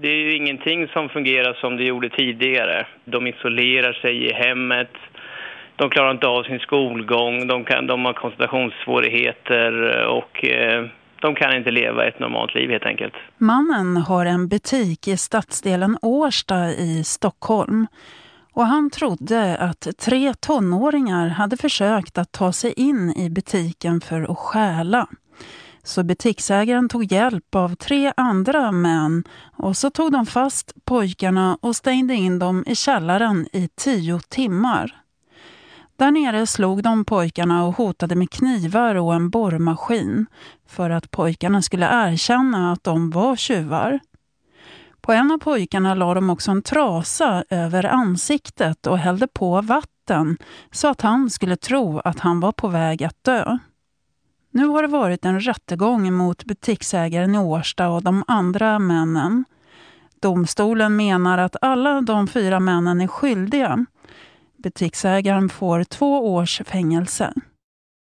Det är ju ingenting som fungerar som det gjorde tidigare. De isolerar sig i hemmet, de klarar inte av sin skolgång, de, kan, de har koncentrationssvårigheter och eh, de kan inte leva ett normalt liv helt enkelt. Mannen har en butik i stadsdelen Årsta i Stockholm och han trodde att tre tonåringar hade försökt att ta sig in i butiken för att stjäla. Så butiksägaren tog hjälp av tre andra män och så tog de fast pojkarna och stängde in dem i källaren i tio timmar. Där nere slog de pojkarna och hotade med knivar och en borrmaskin för att pojkarna skulle erkänna att de var tjuvar. På en av pojkarna la de också en trasa över ansiktet och hällde på vatten så att han skulle tro att han var på väg att dö. Nu har det varit en rättegång mot butiksägaren i Årsta och de andra männen. Domstolen menar att alla de fyra männen är skyldiga. Butiksägaren får två års fängelse.